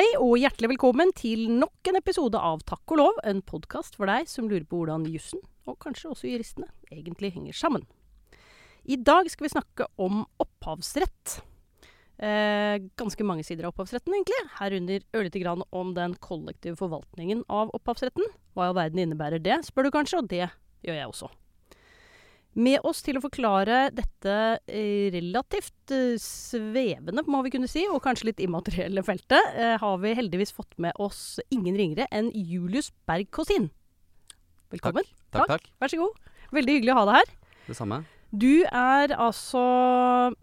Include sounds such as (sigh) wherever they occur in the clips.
Hei og hjertelig velkommen til nok en episode av Takk og lov, en podkast for deg som lurer på hvordan jussen, og kanskje også juristene, egentlig henger sammen. I dag skal vi snakke om opphavsrett. Eh, ganske mange sider av opphavsretten, egentlig. Herunder ørlite grann om den kollektive forvaltningen av opphavsretten. Hva i all verden innebærer det, spør du kanskje, og det gjør jeg også. Med oss til å forklare dette eh, relativt eh, svevende, må vi kunne si, og kanskje litt immaterielle feltet, eh, har vi heldigvis fått med oss ingen ringere enn Julius Berg Kåsin. Velkommen. Takk, takk. Vær så god. Veldig hyggelig å ha deg her. Det samme. Du er altså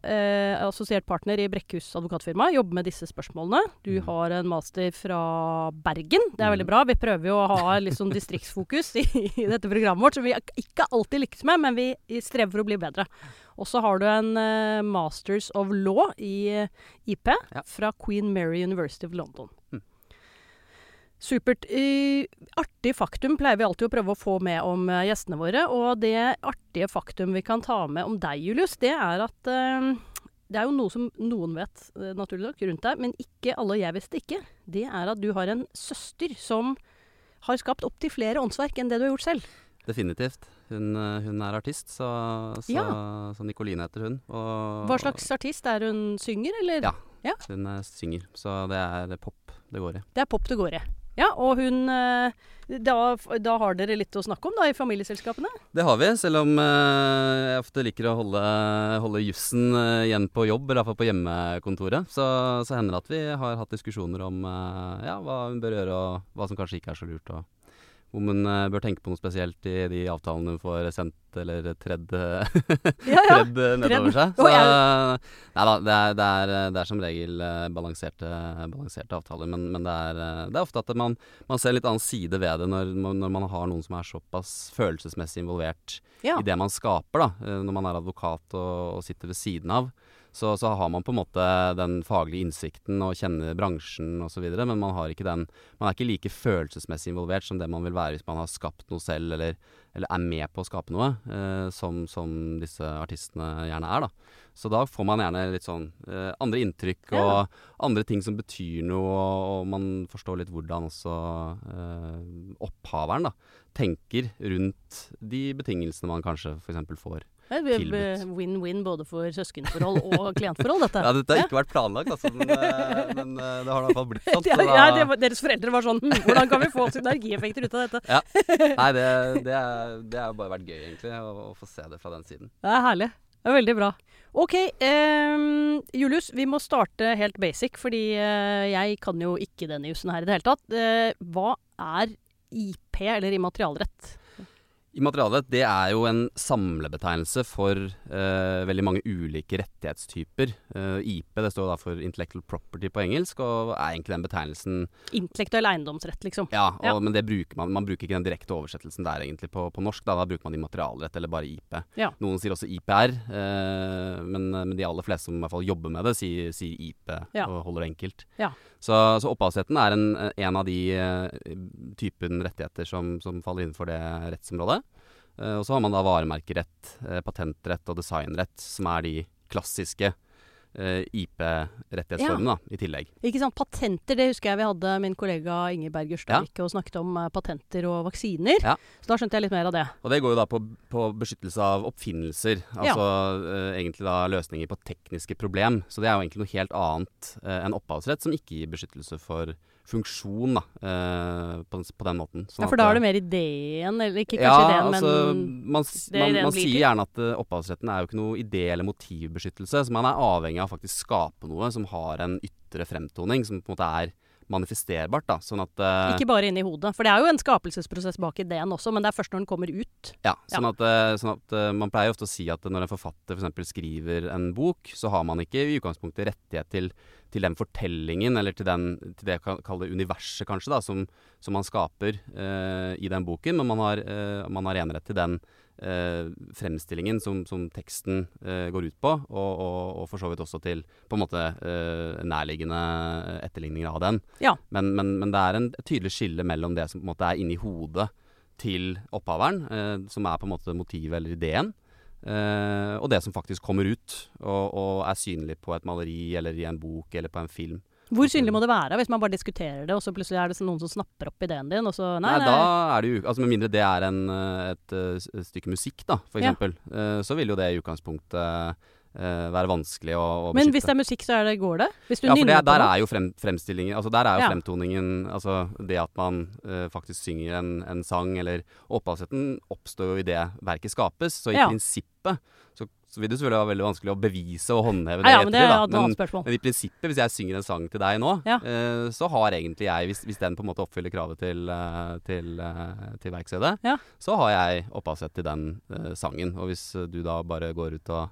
eh, assosiert partner i Brekkhus advokatfirma. Jobber med disse spørsmålene. Du Mm. har en master fra Bergen. Det er veldig Mm. bra. Vi prøver jo å ha litt sånn distriktsfokus i, i dette programmet vårt, som vi ikke alltid lykkes med, men vi strever for å bli bedre. Og så har du en eh, Masters of Law i eh, IP Ja. fra Queen Mary University of London. Mm. Supert. Artig faktum pleier vi alltid å prøve å få med om eh, gjestene våre. Og det artige faktum vi kan ta med om deg, Julius, det er at eh, det er jo noe som noen vet, eh, naturlig nok, rundt deg, men ikke alle, jeg visste ikke. Det er at du har en søster som har skapt opptil flere åndsverk enn det du har gjort selv. Definitivt. Hun, hun er artist, så, så, Ja. så Nikoline heter hun. Og, Hva slags artist? Er hun synger, eller? Ja. Ja. Hun synger, så det er pop det går i. Det er pop det går i. Ja, og hun eh, da, da har dere litt å snakke om da, i familieselskapene? Det har vi, selv om eh, jeg ofte liker å holde, holde jussen eh, igjen på jobb, eller iallfall på hjemmekontoret. Så, så hender det at vi har hatt diskusjoner om ja, hva hun bør gjøre, og hva som kanskje ikke er så lurt. og om hun eh, bør tenke på noe spesielt i de avtalene hun får sendt eller tredd, (laughs) Ja, ja. tredd eh, nedover seg. Så nei da, det er, det, er, det er som regel eh, balanserte, balanserte avtaler. Men, men det, er, eh, det er ofte at man, man ser litt annen side ved det når, man- når man har noen som er såpass følelsesmessig involvert Ja. i det man skaper, da, eh, når man er advokat og, og sitter ved siden av. Så, så har man på en måte den faglige innsikten og kjenner bransjen osv., men man, har ikke den, man er ikke like følelsesmessig involvert som det man vil være hvis man har skapt noe selv, eller, eller er med på å skape noe, eh, som, som disse artistene gjerne er. da. Så da får man gjerne litt sånn eh, andre inntrykk Ja. og andre ting som betyr noe, og, og man forstår litt hvordan også eh, opphaveren da, tenker rundt de betingelsene man kanskje f.eks. får. Win-win både for søskenforhold og klientforhold, dette. (laughs) Ja, dette har ikke vært planlagt, altså, men, eh, men eh, det har i hvert fall blitt sånn. (laughs) så Ja, ja, det var, deres foreldre var sånn hm, Hvordan kan vi få synergieffekter ut av dette? Ja. (laughs) Nei, det, det, er, det har bare vært gøy, egentlig, å, å få se det fra den siden. Det er herlig. Det er veldig bra. OK, ehm, Julius, vi må starte helt basic, fordi eh, jeg kan jo ikke denne jussen her i det hele tatt. Eh, hva er IP, eller immaterialrett? Immaterialrett det er jo en samlebetegnelse for eh, veldig mange ulike rettighetstyper. Eh, IP det står da for Intellectual Property på engelsk, og er egentlig den betegnelsen Intellektuell eiendomsrett, liksom. Ja, og, Ja. men det bruker man, man bruker ikke den direkte oversettelsen der egentlig på, på norsk. Da, da bruker man immaterialrett eller bare IP. Ja. Noen sier også IPR, eh, men, men de aller fleste som i hvert fall jobber med det, sier, sier IP Ja. og holder det enkelt. Så, så opphavsretten er en, en av de uh, typen rettigheter som, som faller innenfor det rettsområdet. Uh, og så har man da varemerkerett, uh, patentrett og designrett, som er de klassiske eh, IP-rettighetsformene da, i tillegg. Ikke sant, Patenter, det husker jeg vi hadde min kollega Inger Berg Ørstavik og snakket om eh, patenter og vaksiner. Ja. Så da skjønte jeg litt mer av det. Og det går jo da på, på beskyttelse av oppfinnelser. Altså eh, egentlig da løsninger på tekniske problem. Så det er jo egentlig noe helt annet eh, enn opphavsrett, som ikke gir beskyttelse for funksjon, da, eh, på, den- på den måten. Sånn Ja, For da er det mer ideen, eller ikke ja, ideen, altså, men man, man, man sier gjerne at uh, opphavsretten er jo ikke noe idé- eller motivbeskyttelse, så man er avhengig av å faktisk skape noe som har en ytre fremtoning, som på en måte er manifesterbart. da, sånn at Uh, Ikke bare inni hodet. For det er jo en skapelsesprosess bak ideen også, men det er først når den kommer ut. Ja, sånn at, uh, sånn at uh, Man pleier ofte å si at når en forfatter f.eks. skriver en bok, så har man ikke i utgangspunktet rettighet til, til den fortellingen, eller til, den, til det jeg kan kalle universet, kanskje, da, som, som man skaper i den boken, men man har, man har enerett til den fremstillingen som, som teksten eh, går ut på, og, og, og for så vidt også til på en måte eh, nærliggende etterligninger av den. Ja. Men, men, men det er en, tydelig skille mellom det som på en måte er inni hodet til opphaveren, eh, som er på en måte motivet eller ideen, Uh, og det som faktisk kommer ut og, og er synlig på et maleri eller i en bok eller på en film. Hvor synlig må det være hvis man bare diskuterer det, og så plutselig er det noen som snapper opp ideen din, og så Nei, Nei, nei. da er det jo Altså Med mindre det er en, eh, et, eh, et stykke musikk, da, for eksempel, ja. så vil jo det i utgangspunktet eh, være vanskelig å, å Men hvis det er musikk, så er det, går det? Hvis du ja, for det, der er jo frem, fremstillingen Altså der er jo Ja. fremtoningen Altså det at man uh, faktisk synger en, en sang, eller Opphavsretten oppstår jo i det verket skapes, så i Ja. prinsippet så, så vil det selvfølgelig være veldig vanskelig å bevise og håndheve det ja, men det er et annet spørsmål. men i prinsippet, hvis jeg synger en sang til deg nå, Ja. uh, så har egentlig jeg, hvis, hvis den på en måte oppfyller kravet til, uh, til, uh, til verkstedet, Ja. så har jeg opphavsrett til den sangen. Og hvis du da bare går ut og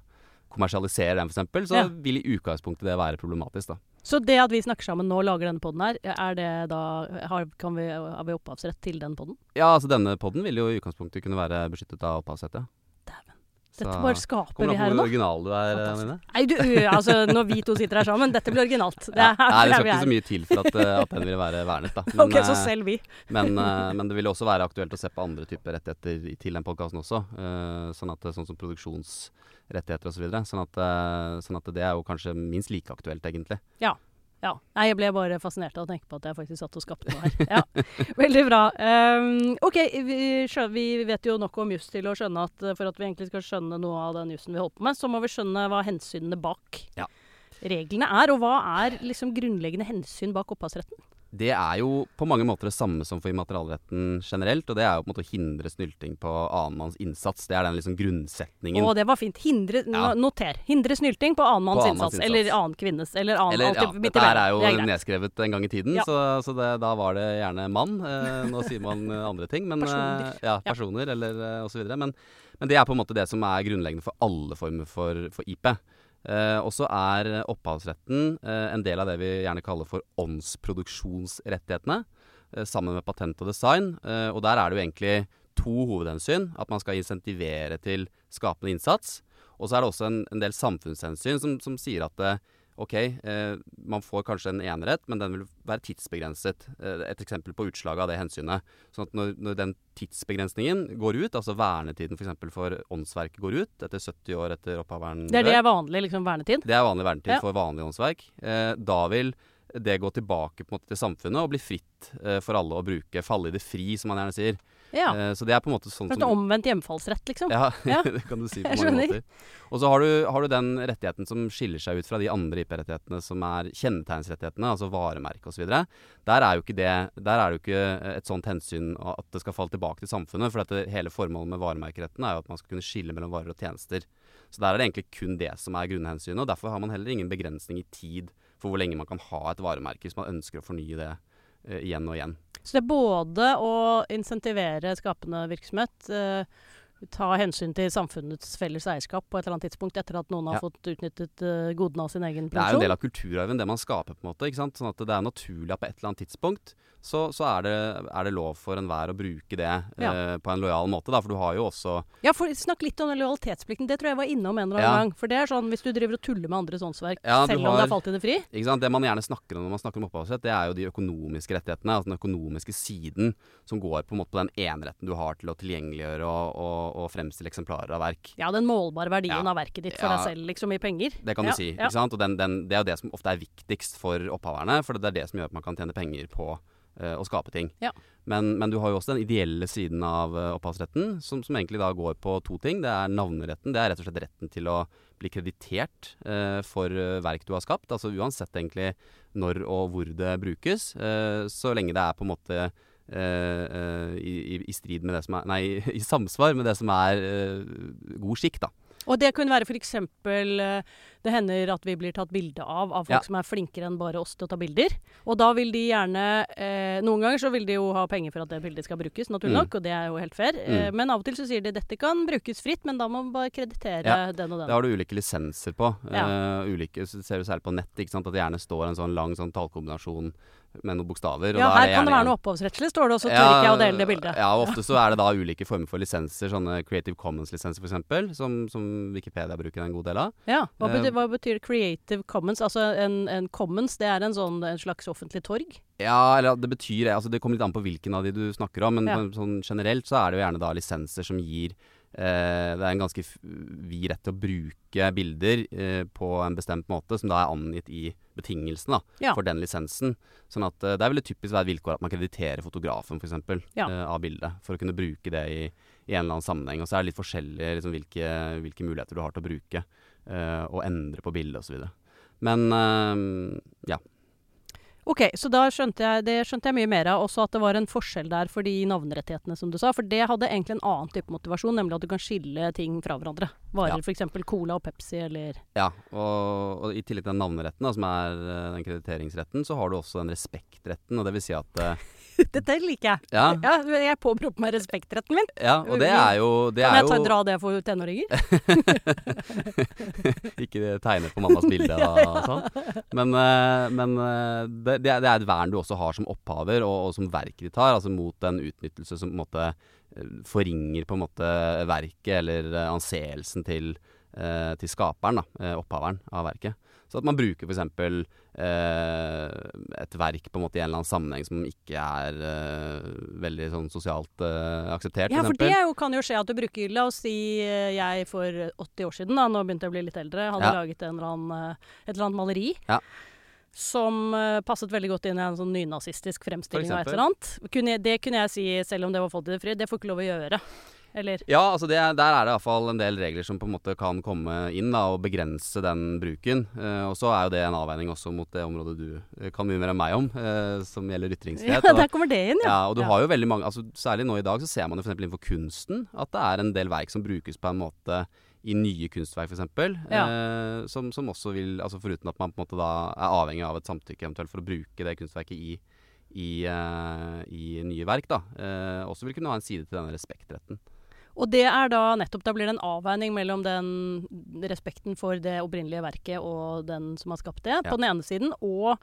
kommersialiserer den, f.eks., så Ja. vil i utgangspunktet det være problematisk, da. Så det at vi snakker sammen nå og lager denne poden her, er det da har, kan vi, har vi opphavsrett til den poden? Ja, altså denne podden vil jo i utgangspunktet kunne være beskyttet av opphavsrett, ja. Dette bare skaper Kommer vi an på hvor original du er, Fantastisk. Nei, du, altså når vi to sitter her sammen, dette blir originalt. Det Ja. er Nei, det skal ikke så mye til for at, at den vil være vernet, da. (laughs) Men, Ok, så selv vi. men, men det vil også være aktuelt å se på andre typer rettigheter i- til den podkasten også. sånn, at, sånn som produksjonsrettigheter osv. Så sånn, at, sånn at det er jo kanskje minst like aktuelt, egentlig. Ja. Nei, jeg ble bare fascinert av å tenke på at jeg faktisk satt og skapte noe her. Ja, (laughs) Veldig bra. Um, ok, vi, vi vet jo nok om juss til å skjønne at for at vi egentlig skal skjønne noe av den jussen vi holder på med, så må vi skjønne hva hensynene bak Ja. reglene er. Og hva er liksom grunnleggende hensyn bak opphavsretten? Det er jo på mange måter det samme som for immaterialretten generelt, og det er jo på en måte å hindre snylting på annenmanns innsats. Det er den liksom grunnsetningen. Å, det var fint. Hindre, Ja. Noter. Hindre snylting på annenmanns innsats. innsats. Eller annen kvinnes. Eller annen Eller, ja, midt dette her imellom. er jo Det nedskrevet en gang i tiden, Ja. så, så det, da var det gjerne mann. Eh, nå sier man eh, andre ting. Men, Personer. eh, ja, Ja. personer eller osv. så videre. Men, men det er på en måte det som er grunnleggende for alle former for, for IP. Eh, og så er opphavsretten eh, en del av det vi gjerne kaller for åndsproduksjonsrettighetene, eh, sammen med patent og design. Eh, og der er det jo egentlig to hovedhensyn. At man skal insentivere til skapende innsats. Og så er det også en, en del samfunnshensyn som, som sier at eh, ok, eh, man får kanskje en enerett, men den vil være tidsbegrenset. Eh, et eksempel på utslaget av det hensynet. Sånn at når, når den tidsbegrensningen går ut, altså vernetiden f.eks. For, for åndsverket går ut etter 70 år etter opphaveren Det er det er vanlig liksom vernetid. det er vanlig vernetid Ja. for vanlig åndsverk. Eh, da vil det gå tilbake måte til samfunnet og bli fritt eh, for alle å bruke. Falle i det fri, som man gjerne sier. Ja. Eh, så det er på en måte sånn som omvendt hjemfallsrett, liksom. ja, (laughs) Ja. det kan du si på (laughs) mange måter. Og så har du, har du den rettigheten som skiller seg ut fra de andre IP-rettighetene som er kjennetegnsrettighetene, altså varemerke osv. Der er jo ikke det Der er det jo ikke et sånt hensyn at det skal falle tilbake til samfunnet. For at det, hele formålet med varemerkeretten er jo at man skal kunne skille mellom varer og tjenester. Så der er det egentlig kun det som er grunnhensynet, og derfor har man heller ingen begrensning i tid for hvor lenge man kan ha et varemerke hvis man ønsker å fornye det eh, igjen og igjen. Så det er både å insentivere skapende virksomhet, eh, ta hensyn til samfunnets felles eierskap på et eller annet tidspunkt etter at noen har Ja. fått utnyttet uh, godene av sin egen Det er jo en del av kulturarven, det man skaper, på en måte. Sånn at det er naturlig at på et eller annet tidspunkt så, så er, det, er det lov for enhver å bruke det Ja. eh, på en lojal måte. Da, for du har jo også Ja, for Snakk litt om den lojalitetsplikten. Det tror jeg var innom en eller annen Ja. gang. For det er sånn hvis du driver og tuller med andres åndsverk Ja, selv selv om det har- er falt i det fri. ikke sant? Det man gjerne snakker om når man snakker om opphavsrett, det er jo de økonomiske rettighetene. Altså den økonomiske siden som går på en måte på den eneretten du har til å tilgjengeliggjøre og, og, og fremstille eksemplarer av verk. Ja, den målbare verdien av verket ditt for deg selv, liksom, i penger. Det kan du si. Ikke sant? Og den, den, det er jo det som ofte er viktigst for opphaverne, for det er det som gjør at man kan tjene penger på å skape ting. Ja. Men, men du har jo også den ideelle siden av eh, opphavsretten, som, som egentlig da går på to ting. Det er navneretten. Det er rett og slett retten til å bli kreditert eh, for eh, verk du har skapt. Altså uansett egentlig når og hvor det brukes, eh, så lenge det er på en måte eh, eh, i, i, i strid med det som er Nei, (laughs) i samsvar med det som er eh, god skikk, da. Og det kunne være f.eks. Det hender at vi blir tatt bilde av av folk Ja. som er flinkere enn bare oss til å ta bilder. Og da vil de gjerne eh, Noen ganger så vil de jo ha penger for at det bildet skal brukes, naturlig Mm. nok, og det er jo helt fair. Eh, men av og til så sier de dette kan brukes fritt, men da må man bare kreditere Ja, den og den. Det har du ulike lisenser på. Ja. Uh, ulike, så ser du særlig på nett ikke sant? at det gjerne står en sånn lang sånn tallkombinasjon med noen bokstaver. ja, er her det kan det være noe opphavsrettslig, står det, og så tør ikke jeg å dele det bildet. Ja, og ofte så er det da ulike former for lisenser, sånne Creative Commons-lisenser f.eks., som, som Wikipedia bruker en god del av. Ja, Hva Eh, betyr, hva betyr Creative Commons? Altså en, en Commons, det er en, sånn, en slags offentlig torg? Ja, eller det betyr altså Det kommer litt an på hvilken av de du snakker om, men Ja. sånn generelt så er det jo gjerne da lisenser som gir eh, det er en ganske vid rett til å bruke bilder eh, på en bestemt måte, som da er angitt i betingelsene da, Ja. for den lisensen. Sånn at eh, Det er veldig typisk være et vilkår at man krediterer fotografen for eksempel, Ja. eh, av bildet, for å kunne bruke det i, i en eller annen sammenheng. Og så er det litt forskjellig liksom, hvilke, hvilke muligheter du har til å bruke eh, og endre på bildet osv. Men eh, ja. Ok, så da skjønte jeg, det skjønte jeg mye mer av. Også at det var en forskjell der for de navnerettighetene, som du sa. For det hadde egentlig en annen type motivasjon, nemlig at du kan skille ting fra hverandre. Varer Ja. f.eks. Cola og Pepsi eller Ja, og, og i tillegg til den navneretten, da, som er eh, den krediteringsretten, så har du også den respektretten. Og det vil si at eh, (laughs) Dette liker jeg. Ja, Ja, jeg påberoper meg respektretten min. ja og det er jo, det Kan jeg ta, dra det for tenåringer? (laughs) Ikke tegne på mammas bilde (laughs) og sånn. Men, eh, men eh, det, det er et vern du også har som opphaver, og, og som har. Altså mot den utnyttelse som på en måte eh, forringer på en måte verket, eller anseelsen til, til skaperen, da, opphaveren av verket. Så at man bruker f.eks. Eh, et verk på en måte i en eller annen sammenheng som ikke er eh, veldig sånn sosialt eh, akseptert, Ja, for for det jo, kan jo skje at du bruker La oss si jeg for 80 år siden, da, nå begynte jeg å bli litt eldre, hadde Ja. laget en eller annen, et eller annet maleri. Ja. Som uh, passet veldig godt inn i en sånn nynazistisk fremstilling av et eller annet. Kunne, det kunne jeg si, selv om det var folk i det fri, det får ikke lov å gjøre. Eller Ja, altså det, der er det iallfall en del regler som på en måte kan komme inn da, og begrense den bruken. Eh, og så er jo det en avveining også mot det området du eh, kan mye mer enn meg om, eh, som gjelder ytringsfrihet. Ja, der kommer det inn, ja. ja, og du Ja. har jo veldig mange altså, Særlig nå i dag så ser man jo f.eks. innenfor kunsten at det er en del verk som brukes på en måte i nye kunstverk f.eks. Ja. Eh, som, som også vil altså Foruten at man på en måte da er avhengig av et samtykke eventuelt for å bruke det kunstverket i, i, eh, i nye verk, da. Eh, også vil kunne ha en side til denne respektretten. Og det er da nettopp Da blir det en avveining mellom den respekten for det opprinnelige verket og den som har skapt det, Ja. på den ene siden, og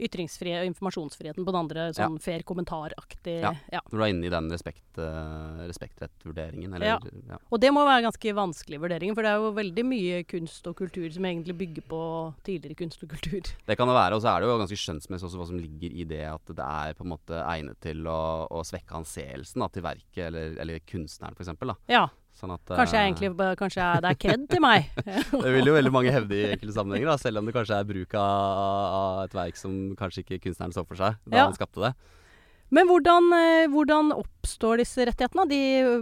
ytringsfrihet og informasjonsfriheten på den andre, Ja. sånn fair kommentaraktig. Ja. Ja. Når du er inne i den respekt, uh, respektrettvurderingen, eller Ja. ja. Og det må være ganske vanskelig vurdering, for det er jo veldig mye kunst og kultur som egentlig bygger på tidligere kunst og kultur. (laughs) Det kan det være, og så er det jo ganske skjønnsmessig også hva som ligger i det at det er på en måte egnet til å, å svekke anseelsen da, til verket, eller, eller kunstneren f.eks. Ja. Sånn at Kanskje eh, egentlig kanskje det er kred til meg. (laughs) Det vil jo veldig mange hevde i enkelte sammenhenger, da, selv om det kanskje er bruk av, av et verk som kanskje ikke kunstneren så for seg da Ja. han skapte det. Men hvordan, eh, hvordan oppstår disse rettighetene? De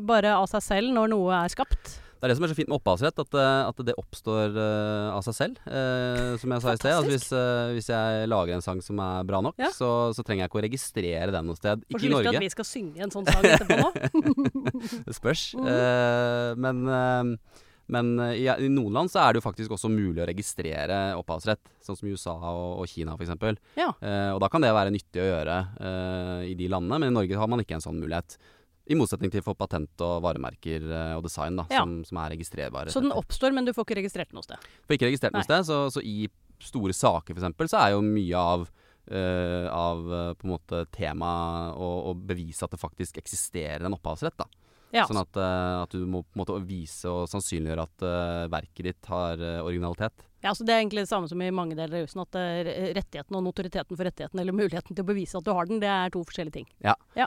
bare av seg selv når noe er skapt? Det er det som er så fint med opphavsrett, at, eh, at det oppstår uh, av seg selv. Uh, som jeg sa i sted. Altså, hvis, uh, hvis jeg lager en sang som er bra nok, Ja. så, så trenger jeg ikke å registrere den noe sted. Ikke i så lyst til ikke at vi skal synge en sånn sang etterpå nå. Det (laughs) spørs. Eh, men men i, i noen land så er det jo faktisk også mulig å registrere opphavsrett, sånn som i USA og, og Kina f.eks. Ja. Eh, og da kan det være nyttig å gjøre eh, i de landene, men i Norge har man ikke en sånn mulighet. I motsetning til for patent og varemerker eh, og design, da, Ja. som, som er registrerbare. Så den oppstår, men du får ikke registrert den noe sted. Får ikke registrert Nei. noe sted, så, så i store saker f.eks. så er jo mye av Uh, av eh, på en måte tema å, å bevise at det faktisk eksisterer en opphavsrett. da. Ja. Sånn at, uh, at du må på en måte vise og sannsynliggjøre at uh, verket ditt har uh, originalitet. Ja, så Det er egentlig det samme som i mange deler av jussen, at rettigheten og notoriteten for rettigheten, eller muligheten til å bevise at du har den, det er to forskjellige ting. Ja. Ja.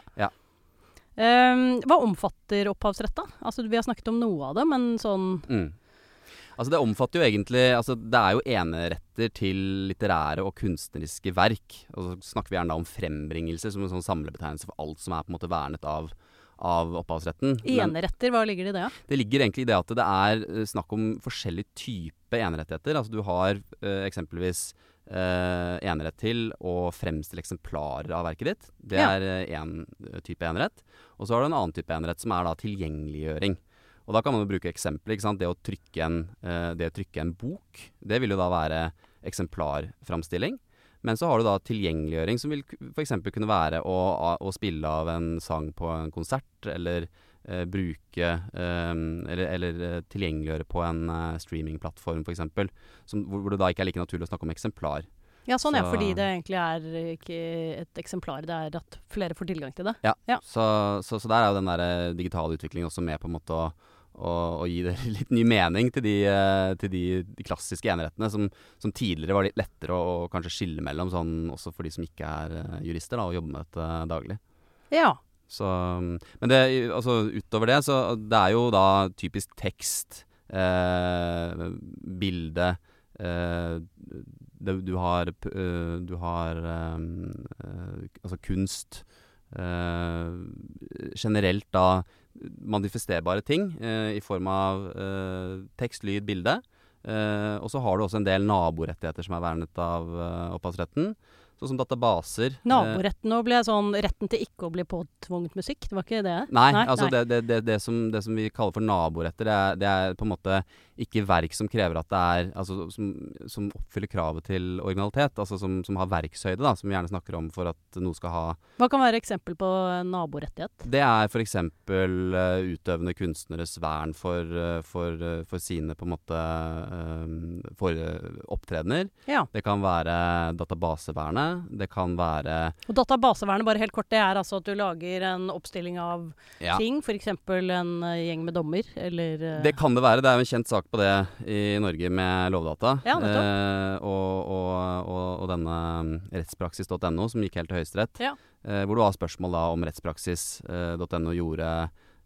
Ehm, hva omfatter opphavsrett, da? Altså, Vi har snakket om noe av det, men sånn Mm. Altså Det omfatter jo egentlig altså Det er jo eneretter til litterære og kunstneriske verk. Og så snakker vi gjerne da om frembringelser som en sånn samlebetegnelse for alt som er på en måte vernet av, av opphavsretten. Eneretter, hva ligger det i det? Det ligger egentlig i det at det er eh, snakk om forskjellige typer enerettigheter. Altså du har eh, eksempelvis eh, enerett til å fremstille eksemplarer av verket ditt. Det Ja. er én type enerett. Og så har du en annen type enerett som er da tilgjengeliggjøring. Og da kan man jo bruke eksempler. ikke sant? Det å trykke en, eh, det å trykke en bok, det vil jo da være eksemplarframstilling. Men så har du da tilgjengeliggjøring, som vil f.eks. kunne være å, å spille av en sang på en konsert, eller eh, bruke eh, Eller, eller eh, tilgjengeliggjøre på en eh, streamingplattform f.eks. Hvor, hvor det da ikke er like naturlig å snakke om eksemplar. Ja, sånn ja, Så- fordi det egentlig er ikke et eksemplar, det er at flere får tilgang til det. Ja. Så, så, så der er jo den der eh, digitale utviklingen også med på en måte å, å, å gi (laughs) det litt ny mening til de, eh, til de, de klassiske enerettene, som, som tidligere var litt lettere å, å kanskje skille mellom, sånn også for de som ikke er eh, jurister da, og jobber med dette daglig. Ja. Så, men det, altså, utover det, så det er jo da typisk tekst, eh, bilde eh, det, Du har, eh, du har um, uh, altså kunst uh, Generelt da manifesterbare ting i form av tekst, lyd, bilde. Og så har du også en del naborettigheter som er vernet av opphavsretten. Sånn som databaser. eh, Naboretten òg ble sånn retten til ikke å bli påtvunget musikk. Det var ikke det? Nei, altså Det, det, det, det, som, det som vi kaller for naboretter, det er, det er på en måte ikke verk som krever at det er Altså som, som oppfyller kravet til originalitet. Altså som, som har verkshøyde, da, som vi gjerne snakker om for at noe skal ha Hva kan være eksempel på naborettighet? Det er f.eks. Uh, utøvende kunstneres vern for, uh, for, uh, for sine på en måte eh, for eh, opptredener. Ja. Det kan være databasevernet. Det kan være Og databasevernet, bare helt kort, det er altså at du lager en oppstilling av ja, ting. F.eks. en eh, gjeng med dommer, eller eh, Det kan det være. Det er en kjent sak på det i Norge med Lovdata. Ja, eh, og, og, og, og denne mm, rettspraksis.no som gikk helt til Høyesterett. Ja. Eh, hvor det var spørsmål da om rettspraksis.no gjorde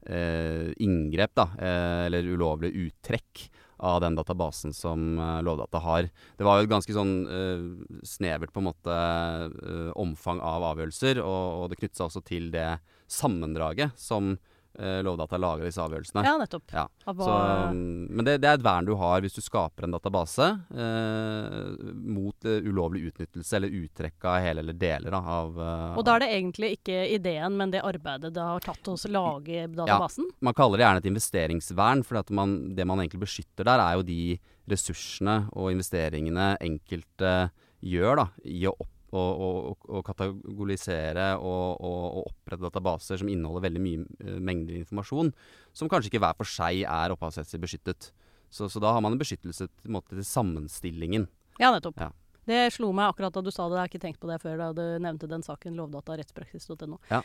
eh, inngrep, da, eh, eller ulovlig uttrekk av den databasen som eh, Lovdata har. Det var jo et ganske sånn eh, snevert på en måte eh, omfang av avgjørelser, og, og det knyttet seg også til det sammendraget som eh, Lovdata lager disse avgjørelsene. Ja, nettopp. Ja, Så, mm, men det, det er et vern du har hvis du skaper en database eh, mot eh, ulovlig utnyttelse eller uttrekk av hele eller deler da, av eh, og da er det egentlig ikke ideen, men det arbeidet det har tatt oss å lage databasen? Ja, Man kaller det gjerne et investeringsvern, for man, det man egentlig beskytter der, er jo de ressursene og investeringene enkelte gjør da, i å opp å, kategorisere og, og, og opprette databaser som inneholder veldig mye eh, mengder informasjon, som kanskje ikke hver for seg er opphavsrettslig beskyttet. Så, så da har man en beskyttelse til, måte, til sammenstillingen. Ja, nettopp. Ja. Det slo meg akkurat da du sa det. Jeg har ikke tenkt på det før da du nevnte den saken. Lovdata rettspraksis.no. Ja.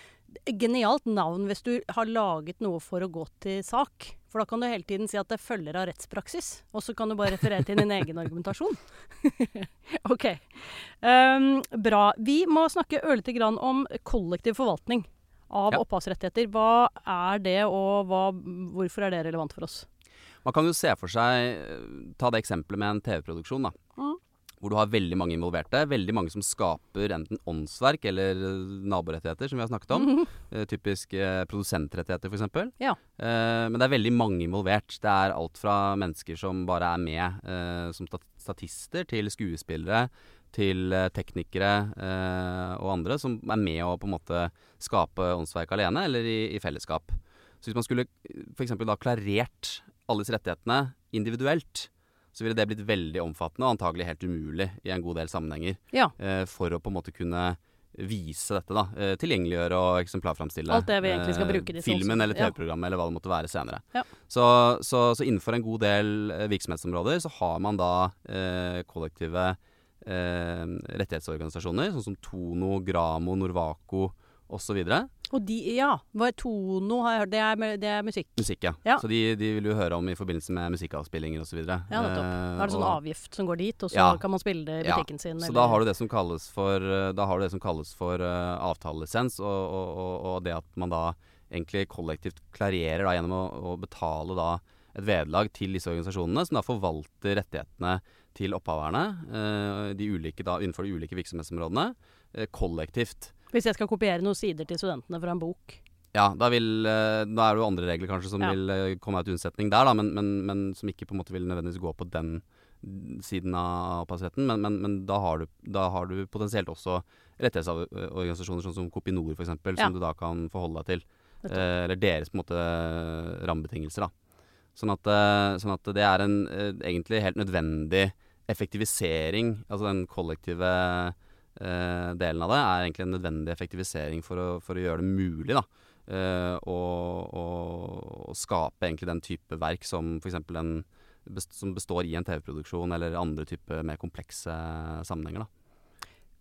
Genialt navn hvis du har laget noe for å gå til sak. For da kan du hele tiden si at det følger av rettspraksis. Og så kan du bare referere til din egen argumentasjon. (laughs) ok. Um, bra. Vi må snakke ørlite grann om kollektiv forvaltning av Ja. opphavsrettigheter. Hva er det, og hva, hvorfor er det relevant for oss? Man kan jo se for seg eh, Ta det eksempelet med en TV-produksjon, da. Mm. Hvor du har veldig mange involverte. Veldig mange som skaper enten åndsverk eller eh, naborettigheter, som vi har snakket om. (laughs) Eh, typisk eh, produsentrettigheter, f.eks. Ja. Eh, men det er veldig mange involvert. Det er alt fra mennesker som bare er med som statister, til skuespillere, til teknikere eh, og andre som er med å på en måte skape åndsverk alene, eller i, i fellesskap. Så hvis man skulle f.eks. da klarert alle disse rettighetene individuelt, så ville det blitt veldig omfattende og antagelig helt umulig i en god del sammenhenger. Ja. Eh, for å på en måte kunne vise dette, da. Eh, tilgjengeliggjøre og eksemplarframstille. Alt det vi egentlig skal eh, disse Filmen eller TV-programmet eller hva det måtte være senere. Ja. Så, så, så innenfor en god del eh, virksomhetsområder så har man da eh, kollektive eh, rettighetsorganisasjoner, sånn som Tono, Gramo, Norvaco osv. Og de, ja. Var Tono? Har jeg hørt. Det er, det er musikk. Musikk, ja. Ja. Så de, de vil du høre om i forbindelse med musikkavspillinger osv. Ja, nettopp. Da er det sånn avgift som går dit, og så Ja. kan man spille det i Ja, butikken sin. Så da har du det som kalles for, eh, da har du det som kalles for uh, avtalelisens, og, og, og det at man da egentlig kollektivt klarerer da, gjennom å, å betale da et vederlag til disse organisasjonene, som da forvalter rettighetene til opphaverne eh, de ulike, da, innenfor de ulike virksomhetsområdene, eh, kollektivt. Hvis jeg skal kopiere noen sider til studentene fra en bok. Ja, da vil eh, Da er det jo andre regler kanskje som Ja. vil komme komme til unnsetning der, da, men, men, men som ikke på en måte vil nødvendigvis gå på den siden av opphavsretten. Men, men, men da, har du, da har du potensielt også rettighetsorganisasjoner sånn som Kopinor f.eks., Ja. som du da kan forholde deg til. Eh, eller deres på en måte rammebetingelser, da. Sånn at, eh, sånn at det er en eh, egentlig helt nødvendig effektivisering, altså den kollektive eh, delen av det, er egentlig en nødvendig effektivisering for å, for å gjøre det mulig, da. Uh, å, og, og, skape egentlig den type verk som f.eks. en som består i en TV-produksjon eller andre type mer komplekse sammenhenger. da.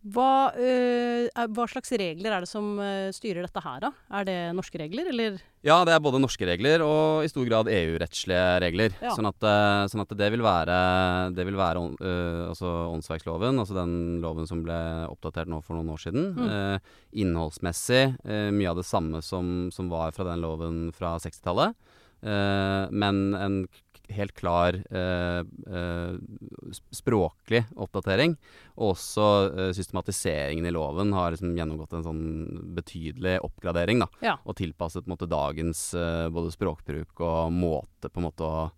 Hva, øh, er- hva slags regler er det som øh, styrer dette her, da? Er det norske regler, eller? Ja, det er både norske regler og i stor grad EU-rettslige regler. Ja. Sånn, at, eh, sånn at det vil være, det vil være eh, altså åndsverksloven, altså den loven som ble oppdatert nå for noen år siden. Mm. Eh, innholdsmessig eh, mye av det samme som, som var fra den loven fra 60-tallet. Eh, men en helt klar eh, eh, språklig oppdatering. Og også eh, systematiseringen i loven har liksom gjennomgått en sånn betydelig oppgradering. da Ja. og tilpasset måte, dagens både språkbruk og måte på en måte å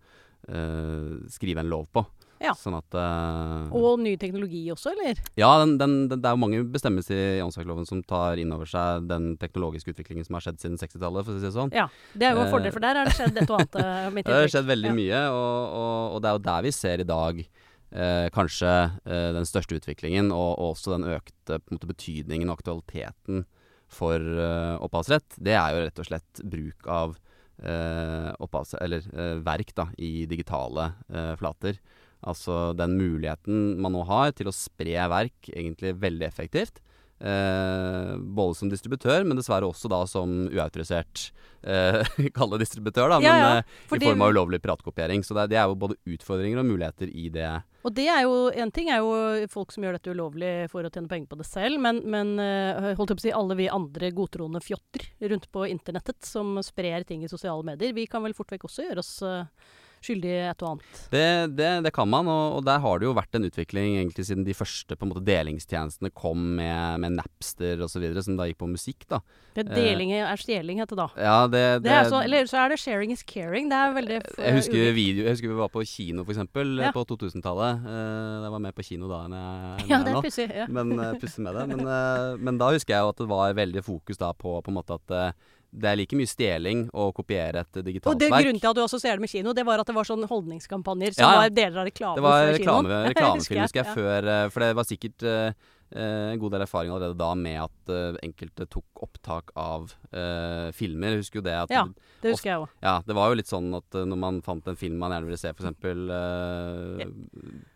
eh, skrive en lov på. Ja. Sånn at uh, Og ny teknologi også, eller? Ja, den, den, den, det er jo mange bestemmelser i åndsverkloven som tar inn over seg den teknologiske utviklingen som har skjedd siden 60-tallet, for å si det sånn. Ja. Det er jo en Eh, fordel, for der har det skjedd et og annet. (laughs) øh, Det har skjedd veldig Ja. mye, og, og, og det er jo der vi ser i dag eh, kanskje eh, den største utviklingen, og, og også den økte måte, betydningen og aktualiteten for eh, opphavsrett. Det er jo rett og slett bruk av eh, opphavs... Eller eh, verk da, i digitale eh, flater. Altså den muligheten man nå har til å spre verk egentlig veldig effektivt. Eh, både som distributør, men dessverre også da som uautorisert eh, (laughs) Kall det distributør, da. Ja, men ja, fordi, i form av ulovlig piratkopiering. Så det, det er jo både utfordringer og muligheter i det. Og det er jo, en ting er jo folk som gjør dette ulovlig for å tjene penger på det selv, men, men øh, holdt jeg på å si, alle vi andre godtroende fjotter rundt på internettet som sprer ting i sosiale medier, vi kan vel fort vekk også gjøre oss skyldige i et og annet. Det, det, det kan man, og, og der har det jo vært en utvikling egentlig siden de første måte delingstjenestene kom med, med Napster osv., som da gikk på musikk. da. Det er deling er stjeling, heter det da. Ja, det, Det er så, eller så er det 'sharing is caring'. Det er veldig jeg husker, video, jeg husker vi var på kino, for eksempel, Ja. på 2000-tallet. Eh, jeg var med på kino da enn jeg (laughs) Ja, det er pussig. Ja. Men uh, pussig med det. Men, eh, men da husker jeg jo at det var veldig fokus da på, på en måte at eh, det er like mye stjeling å kopiere et digitalt verk. Og det verk. grunnen til at du assosierer det med kino, det var at det var sånne holdningskampanjer som Ja, ja. var deler av reklamen Det var kinoen. reklame, (laughs) reklamefilm, husker jeg, ja. før eh, For det var sikkert eh, en god del erfaring allerede da med at eh, enkelte tok opptak av eh, filmer. Jeg husker jo det at Ja. Det husker jeg òg. Ja, det var jo litt sånn at eh, når man fant en film man gjerne ville se, f.eks. Uh,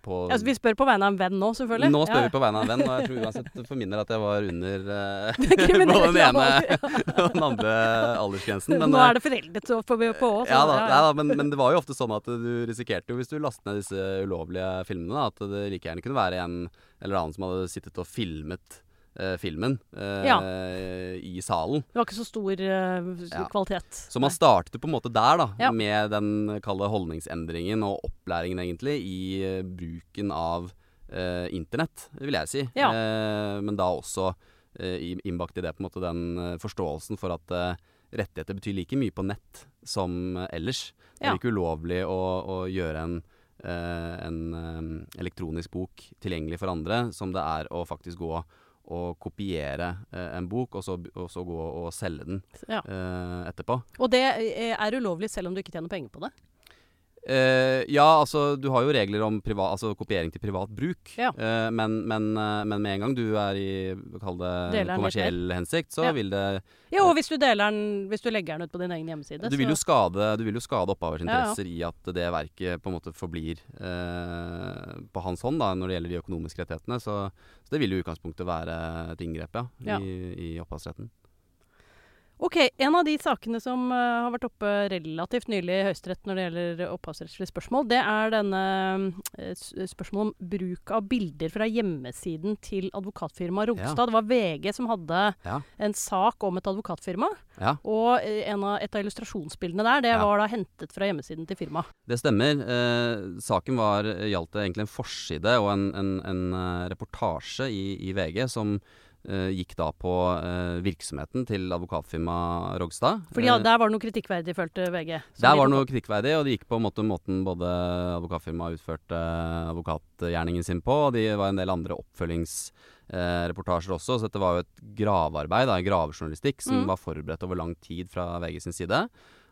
på Altså, vi spør på vegne av en venn nå, selvfølgelig. Nå spør Ja. vi på vegne av en venn, og jeg tror uansett for min del at jeg var under eh, (laughs) både (laughs) den ene (laughs) og den andre aldersgrensen. Men, Nå eh, er det foreldet så på, på oss. ja da, ja. men, men det var jo ofte sånn at du risikerte jo hvis du lastet ned disse ulovlige filmene, at det like gjerne kunne være en eller annen som hadde sittet og filmet eh, filmen eh, Ja. i salen. Det var ikke så stor eh, Ja. kvalitet. Så man startet på en måte der, da, Ja. med den kalde holdningsendringen og opplæringen, egentlig, i eh, bruken av eh, internett, vil jeg si. Eh, men da også innbakt i det på en måte den forståelsen for at rettigheter betyr like mye på nett som ellers. Det er ikke ulovlig å, å gjøre en, en eh, elektronisk bok tilgjengelig for andre, som det er å faktisk gå og kopiere eh, en bok, og så, og så gå og selge den Ja. eh, etterpå. Og det eh, er ulovlig selv om du ikke tjener penger på det. Eh, ja, altså du har jo regler om privat, altså, kopiering til privat bruk. Ja. Uh, men, men, uh, men med en gang du er i kall det kommersiell hensikt, så Ja. vil det Ja, og hvis du deler den Hvis du legger den ut på din egen hjemmeside, du vil, jo skade, du vil jo skade opphavers Ja, ja. i at det verket på en måte forblir på hans hånd da, når det gjelder de økonomiske rettighetene. Så, så det vil jo i utgangspunktet være et inngrep ja, Ja. I, i opphavsretten. Ok, en av de sakene som uh, har vært oppe relativt nylig i Høyesterett når det gjelder opphavsrettslige spørsmål, det er denne uh, spørsmålet om bruk av bilder fra hjemmesiden til advokatfirmaet Rogstad. Ja. Det var VG som hadde Ja. en sak om et advokatfirma. Ja. Og eh, en av, et av illustrasjonsbildene der, det var da hentet fra hjemmesiden til firmaet. Det stemmer. Eh, saken var, gjaldt egentlig en forside og en, en, en reportasje i, i VG som gikk da på eh, virksomheten til advokatfirmaet Rogstad. Fordi ja, Eh, der var det noe kritikkverdig, følte VG. der var det noe kritikkverdig, og det gikk på en måte måten både advokatfirmaet utførte advokatgjerningen sin på, og det var en del andre oppfølgingsreportasjer også, så dette var jo et gravearbeid, da, en gravejournalistikk, som Mm. var forberedt over lang tid fra VG sin side.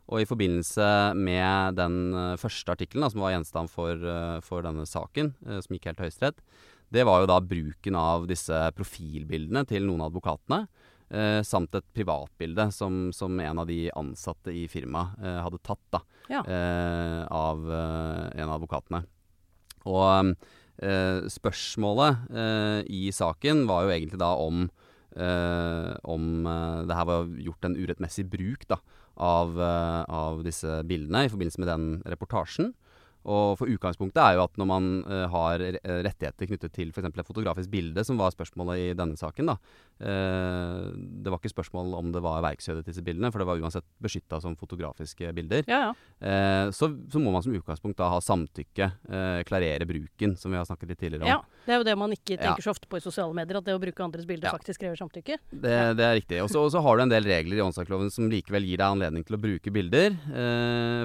Og i forbindelse med den eh, første artikkelen som var gjenstand for, eh, for denne saken, eh, som gikk helt til Høyesterett, det var jo da bruken av disse profilbildene til noen av advokatene. Eh, samt et privatbilde som, som en av de ansatte i firmaet eh, hadde tatt da, Ja. eh, av eh, en av advokatene. Og eh, spørsmålet eh, i saken var jo egentlig da om eh, om det her var gjort en urettmessig bruk da, av, av disse bildene i forbindelse med den reportasjen. Og for Utgangspunktet er jo at når man uh, har rettigheter knyttet til f.eks. et fotografisk bilde, som var spørsmålet i denne saken da, Det var ikke spørsmål om det var verkshøyde til disse bildene, for det var uansett beskytta som fotografiske bilder. Ja, ja. Uh, så, så, må man som utgangspunkt da ha samtykke, klarere bruken, som vi har snakket litt tidligere om. Ja, Det er jo det man ikke tenker så ofte på i sosiale medier, at det å bruke andres bilder faktisk krever samtykke. Det, det er riktig. Og så har du en del regler i åndsverkloven som likevel gir deg anledning til å bruke bilder.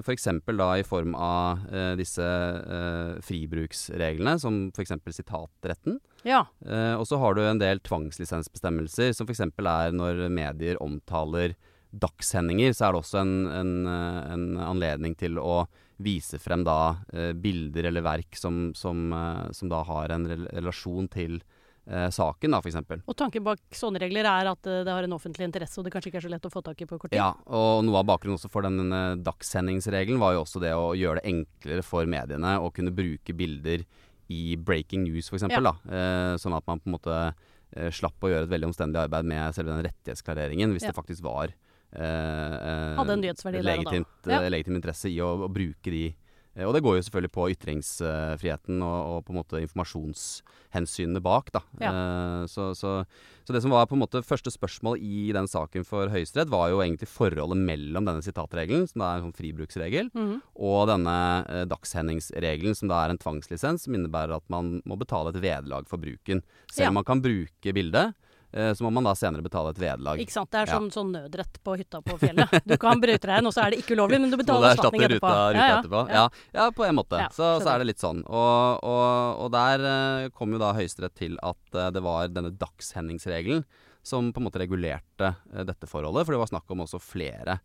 F.eks. da i form av disse disse eh, fribruksreglene, som f.eks. sitatretten. Ja. Eh, og så har du en del tvangslisensbestemmelser, som f.eks. er når medier omtaler dagssendinger, så er det også en, en, eh, en anledning til å vise frem da eh, bilder eller verk som, som, eh, som, da har en relasjon til eh, saken, da, f.eks. Og tanken bak sånne regler er at uh, det har en offentlig interesse, og det kanskje ikke er så lett å få tak i på kort tid? Ja, og noe av bakgrunnen også for denne dagssendingsregelen var jo også det å gjøre det enklere for mediene å kunne bruke bilder i breaking news, f.eks. Ja. Eh, sånn at man på en måte eh, slapp å gjøre et veldig omstendelig arbeid med selve den rettighetsklareringen, hvis ja. det faktisk var eh, eh Hadde en nyhetsverdi legitimt. Ja. legitim interesse i å, å bruke de Eh, og det går jo selvfølgelig på ytringsfriheten og, og på en måte informasjonshensynene bak. da. Ja. Uh, så, så, så, det som var på en måte første spørsmål i den saken for Høyesterett, var jo egentlig forholdet mellom denne sitatregelen, som da er en sånn fribruksregel, mm. og denne uh, dagshendingsregelen, som da er en tvangslisens, som innebærer at man må betale et vederlag for bruken. Selv om ja. man kan bruke bildet, Eh, så må man da senere betale et vederlag. Ikke sant. Det er sånn, ja. sånn nødrett på hytta på fjellet. Du kan bryte deg inn, og så er det ikke ulovlig, men du betaler erstatning etterpå. Ruta, ruta ja, etterpå. Ja. ja, på en måte. så, så, er det litt sånn. Og, og, og der uh, kom jo da Høyesterett til at uh, det var denne dagshendingsregelen som på en måte regulerte dette forholdet. For det var snakk om også flere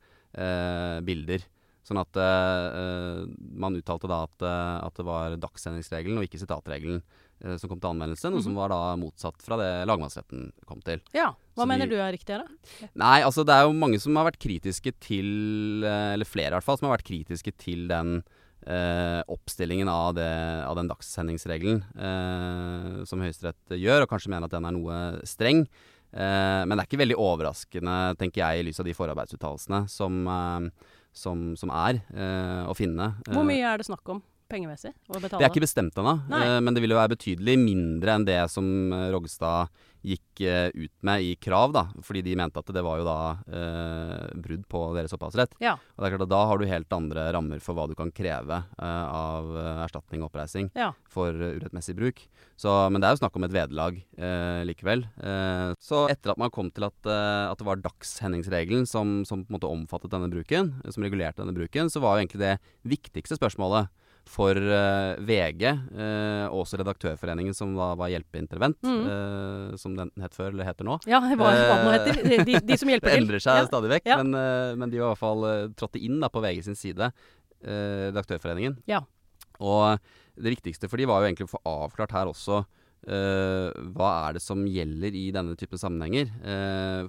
bilder. Sånn at man uttalte da at, at det var dagshendingsregelen og ikke sitatregelen Eh, som kom til anvendelse, noe mm -hmm. som mhm. var da motsatt fra det lagmannsretten kom til. Ja, Hva Så mener de, du er riktig her, da? Nei, altså det er jo mange som har vært kritiske til, eh, eller flere i hvert fall, som har vært kritiske til den eh, oppstillingen av, det, av, den dagssendingsregelen eh, som Høyesterett gjør, og kanskje mener at den er noe streng. Eh, men det er ikke veldig overraskende, tenker jeg, i lys av de forarbeidsuttalelsene som, eh, som, som, er å finne. Hvor mye er det snakk om? Pengemessig å betale? Det er ikke bestemt ennå, uh, men det vil jo være betydelig mindre enn det som uh, Rogstad gikk uh, ut med i krav, da. Fordi de mente at det var jo da brudd på deres opphavsrett. Ja. Og det er klart at da har du helt andre rammer for hva du kan kreve av erstatning og oppreising ja. for urettmessig bruk. Så, men det er jo snakk om et vederlag likevel. så etter at man kom til at, at det var dagshendingsregelen som, som på en måte omfattet denne bruken, som regulerte denne bruken, så var jo egentlig det viktigste spørsmålet for uh, VG, uh, også Redaktørforeningen, som da var Hjelpeintervent, mm. uh, som den het før, eller heter nå. Ja, hva, hva nå heter. De, de, som hjelper (laughs) til. Det endrer seg ja. stadig vekk, ja. men, men, de var i hvert fall trådte inn da, på VG sin side, Redaktørforeningen. Ja. Og det viktigste for de var jo egentlig å få avklart her også hva er det som gjelder i denne typen sammenhenger,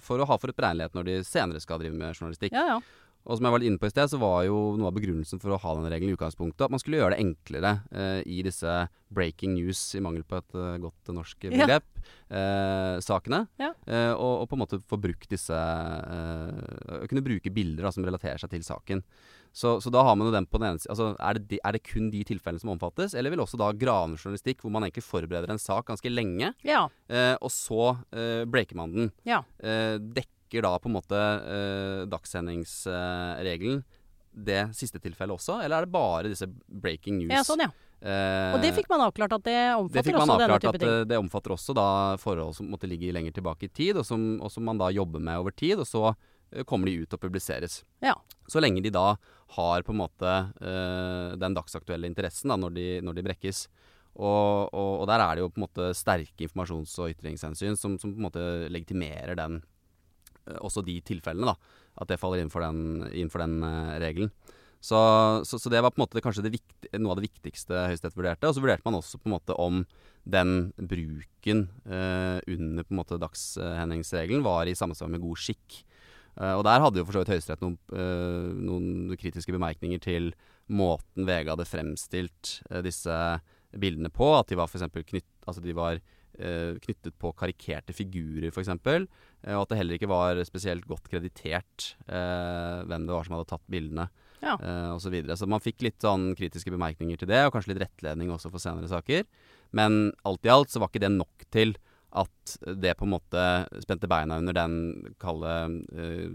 for å ha for et beregnelighet når de senere skal drive med journalistikk. Ja, ja. Og som jeg var litt inne på i sted, så var jo noe av begrunnelsen for å ha denne regelen i utgangspunktet at man skulle gjøre det enklere eh, i disse breaking news, i mangel på et uh, godt norsk begrep, ja. eh, sakene. Ja. Eh, og, og, på en måte få brukt disse eh, Kunne bruke bilder da, som relaterer seg til saken. Så, så, da har man jo den på den ene siden altså, er, det, er det kun de tilfellene som omfattes, eller vil også da gravende journalistikk, hvor man egentlig forbereder en sak ganske lenge, ja. Eh, og så breaker man den. Ja. Dekker da på en måte eh, dagssendingsregelen det siste tilfellet også, eller er det bare disse breaking news? Ja, sånn, ja. Eh, og det fikk man avklart at det omfatter det fikk man også avklart denne type ting? At eh, det omfatter også da forhold som måtte ligge lenger tilbake i tid, og som, og som man da jobber med over tid, og så uh, kommer de ut og publiseres. Ja. Så lenge de da har på en måte uh, den dagsaktuelle interessen da, når de, når de brekkes. Og, og, og, der er det jo på en måte sterke informasjons- og ytringshensyn som, som på en måte legitimerer den Eh, også de tilfellene, da. At det faller innenfor den, innenfor den uh, regelen. Så, så, så, det var på en måte kanskje viktig, noe av det viktigste Høyesterett vurderte. Og så vurderte man også på en måte om den bruken uh, under på en måte dagshendingsregelen var i samsvar med god skikk. Uh, og der hadde jo for så vidt Høyesterett noen, noen, kritiske bemerkninger til måten VG hadde fremstilt disse bildene på. At de var for knytt, altså de var eh, knyttet på karikerte figurer, f.eks. Eh, og at det heller ikke var spesielt godt kreditert eh, hvem det var som hadde tatt bildene. Ja. Eh, og så, videre. så man fikk litt sånn kritiske bemerkninger til det, og kanskje litt rettledning også for senere saker. Men alt i alt så var ikke det nok til at det på en måte spente beina under den kalde eh,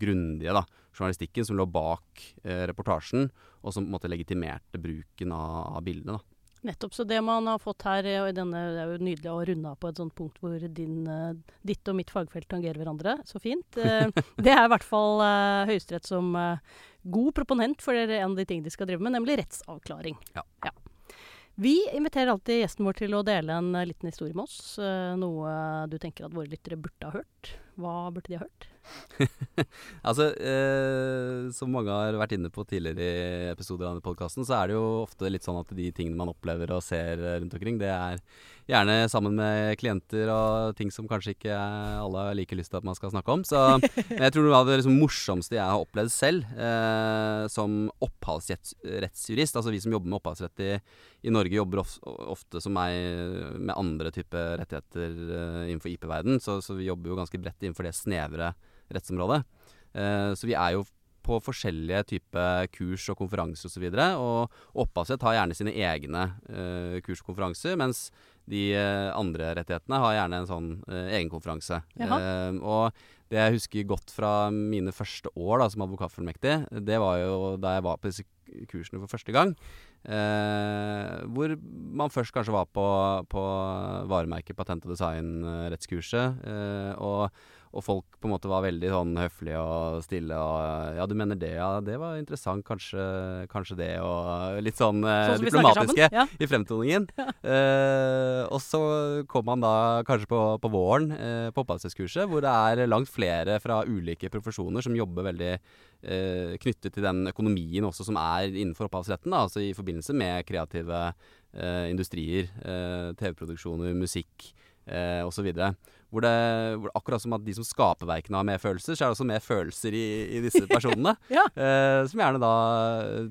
grundige da, journalistikken som lå bak eh, reportasjen, og som på en måte legitimerte bruken av, av bildene. da. Nettopp. Så det man har fått her, og i denne, det er jo nydelig å runde av på et sånt punkt hvor din, eh, ditt og mitt fagfelt tangerer hverandre. Så fint. (laughs) Eh, det er i hvert fall Høyesterett som god proponent for en av de tingene de skal drive med, nemlig rettsavklaring. Ja. ja. Vi inviterer alltid gjesten vår til å dele en liten historie med oss. noe du tenker at våre lyttere burde ha hørt. Hva burde de ha hørt? (laughs) altså, eh, som mange har vært inne på tidligere i episoder av podkasten, så er det jo ofte litt sånn at de tingene man opplever og ser rundt omkring, det er gjerne sammen med klienter og ting som kanskje ikke alle har like lyst til at man skal snakke om. Så (laughs) jeg tror noe av det liksom morsomste jeg har opplevd selv eh, som opphavsrettsjurist, altså vi som jobber med opphavsrett i, i Norge, jobber of, ofte som meg med andre typer rettigheter eh, innenfor IP-verden, så, så, vi jobber jo ganske bredt innenfor det snevre rettsområdet. Eh, så vi er jo på forskjellige typer kurs og konferanser osv. Og, så og opphavsrett har gjerne sine egne eh, kurs og konferanser, mens de eh, andre rettighetene har gjerne en sånn eh, egen konferanse. Eh, og det jeg husker godt fra mine første år da, som advokatfullmektig, det var jo da jeg var på disse kursene for første gang. Eh, hvor man først kanskje var på, på varemerke patent- og designrettskurset. Og og folk på en måte var veldig sånn høflige og stille og Ja, du mener det, ja. Det var interessant. Kanskje, kanskje det, og litt sånn, eh, sånn diplomatiske ja. i fremtoningen. Ja. Eh, og så kom man da kanskje på, på våren eh, på opphavsrettskurset, hvor det er langt flere fra ulike profesjoner som jobber veldig eh, knyttet til den økonomien også som er innenfor opphavsretten. Da, altså i forbindelse med kreative eh, industrier, eh, TV-produksjoner, musikk eh, osv. Hvor det, hvor akkurat som at de som skaper verkene har mer følelser, så er det også mer følelser i, i disse (laughs) personene. ja. eh, som gjerne da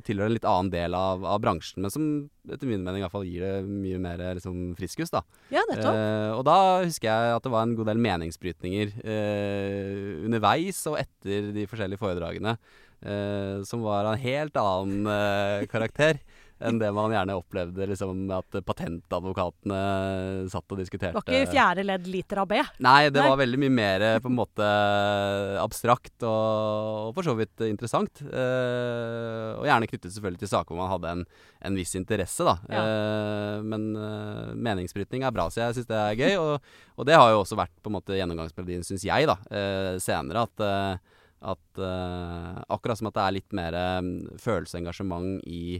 tilhører en litt annen del av, av, bransjen, men som etter min mening i hvert fall gir det mye mer liksom, friskus. da. Ja. Eh, og da husker jeg at det var en god del meningsbrytninger eh, underveis og etter de forskjellige foredragene, eh, som var av en helt annen eh, karakter enn det man gjerne opplevde liksom, at patentadvokatene satt og diskuterte. Det var ikke fjerde ledd liter av B? Nei, det Nei. var veldig mye mer på en måte abstrakt og, og for så vidt interessant. Eh, og gjerne knyttet selvfølgelig til saker hvor man hadde en, en viss interesse, da. Ja. Eh, men eh, meningsbrytning er bra, så jeg syns det er gøy. Og, og, det har jo også vært på en måte gjennomgangsmelodien, syns jeg, da, eh, senere. at eh, at akkurat som at det er litt mer følelse og engasjement i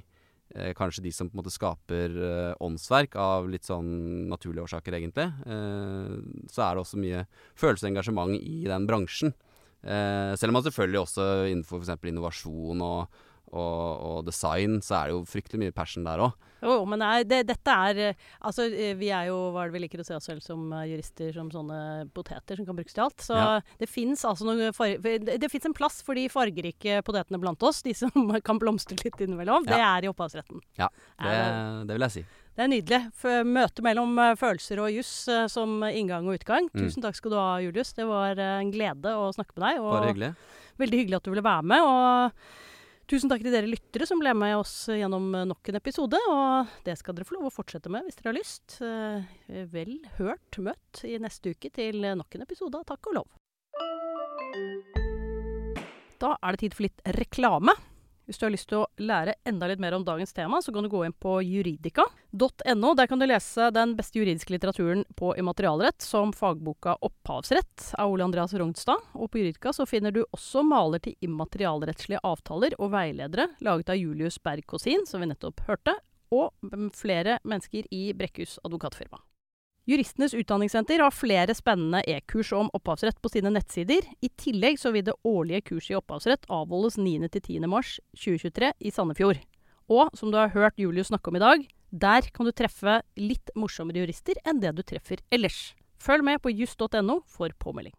eh, kanskje de som på en måte skaper eh, åndsverk av litt sånn naturlige årsaker, egentlig. Eh, så er det også mye følelse og engasjement i den bransjen. Eh, selv om man selvfølgelig også innenfor f.eks. innovasjon og, og, og, design, så er det jo fryktelig mye passion der òg. Jo, men nei, det, dette er eh, Altså, eh, vi er jo hva er det vi liker å se oss selv som eh, jurister, som sånne poteter som kan brukes til alt. Så ja. det fins altså en plass for de fargerike potetene blant oss, de som (laughs) kan blomstre litt innimellom. Ja. Det er i opphavsretten. Ja, det, det, vil jeg si. Det er nydelig. Møte mellom følelser og juss som inngang og utgang. Mm. Tusen takk skal du ha, Julius. Det var en glede å snakke med deg. Bare hyggelig. Veldig hyggelig at du ville være med. og Tusen takk til dere lyttere som ble med oss gjennom nok en episode. Og det skal dere få lov å fortsette med hvis dere har lyst. Eh, vel hørt møtt i neste uke til nok en episode av Takk og lov. Da er det tid for litt reklame. Hvis du har lyst til å lære enda litt mer om dagens tema, så kan du gå inn på juridika.no. Der kan du lese den beste juridiske litteraturen på immaterialrett, som fagboka 'Opphavsrett' av Ole Andreas Rognstad. Og på Juridika så finner du også maler til immaterialrettslige avtaler og veiledere laget av Julius Berg Kosin, som vi nettopp hørte, og flere mennesker i Brekkhus advokatfirma. Juristenes utdanningssenter har flere spennende e-kurs om opphavsrett på sine nettsider. I tillegg så vil det årlige kurset i opphavsrett avholdes 9.-10. mars 2023 i Sandefjord. Og som du har hørt Julius snakke om i dag, der kan du treffe litt morsommere jurister enn det du treffer ellers. Følg med på juss.no for påmelding.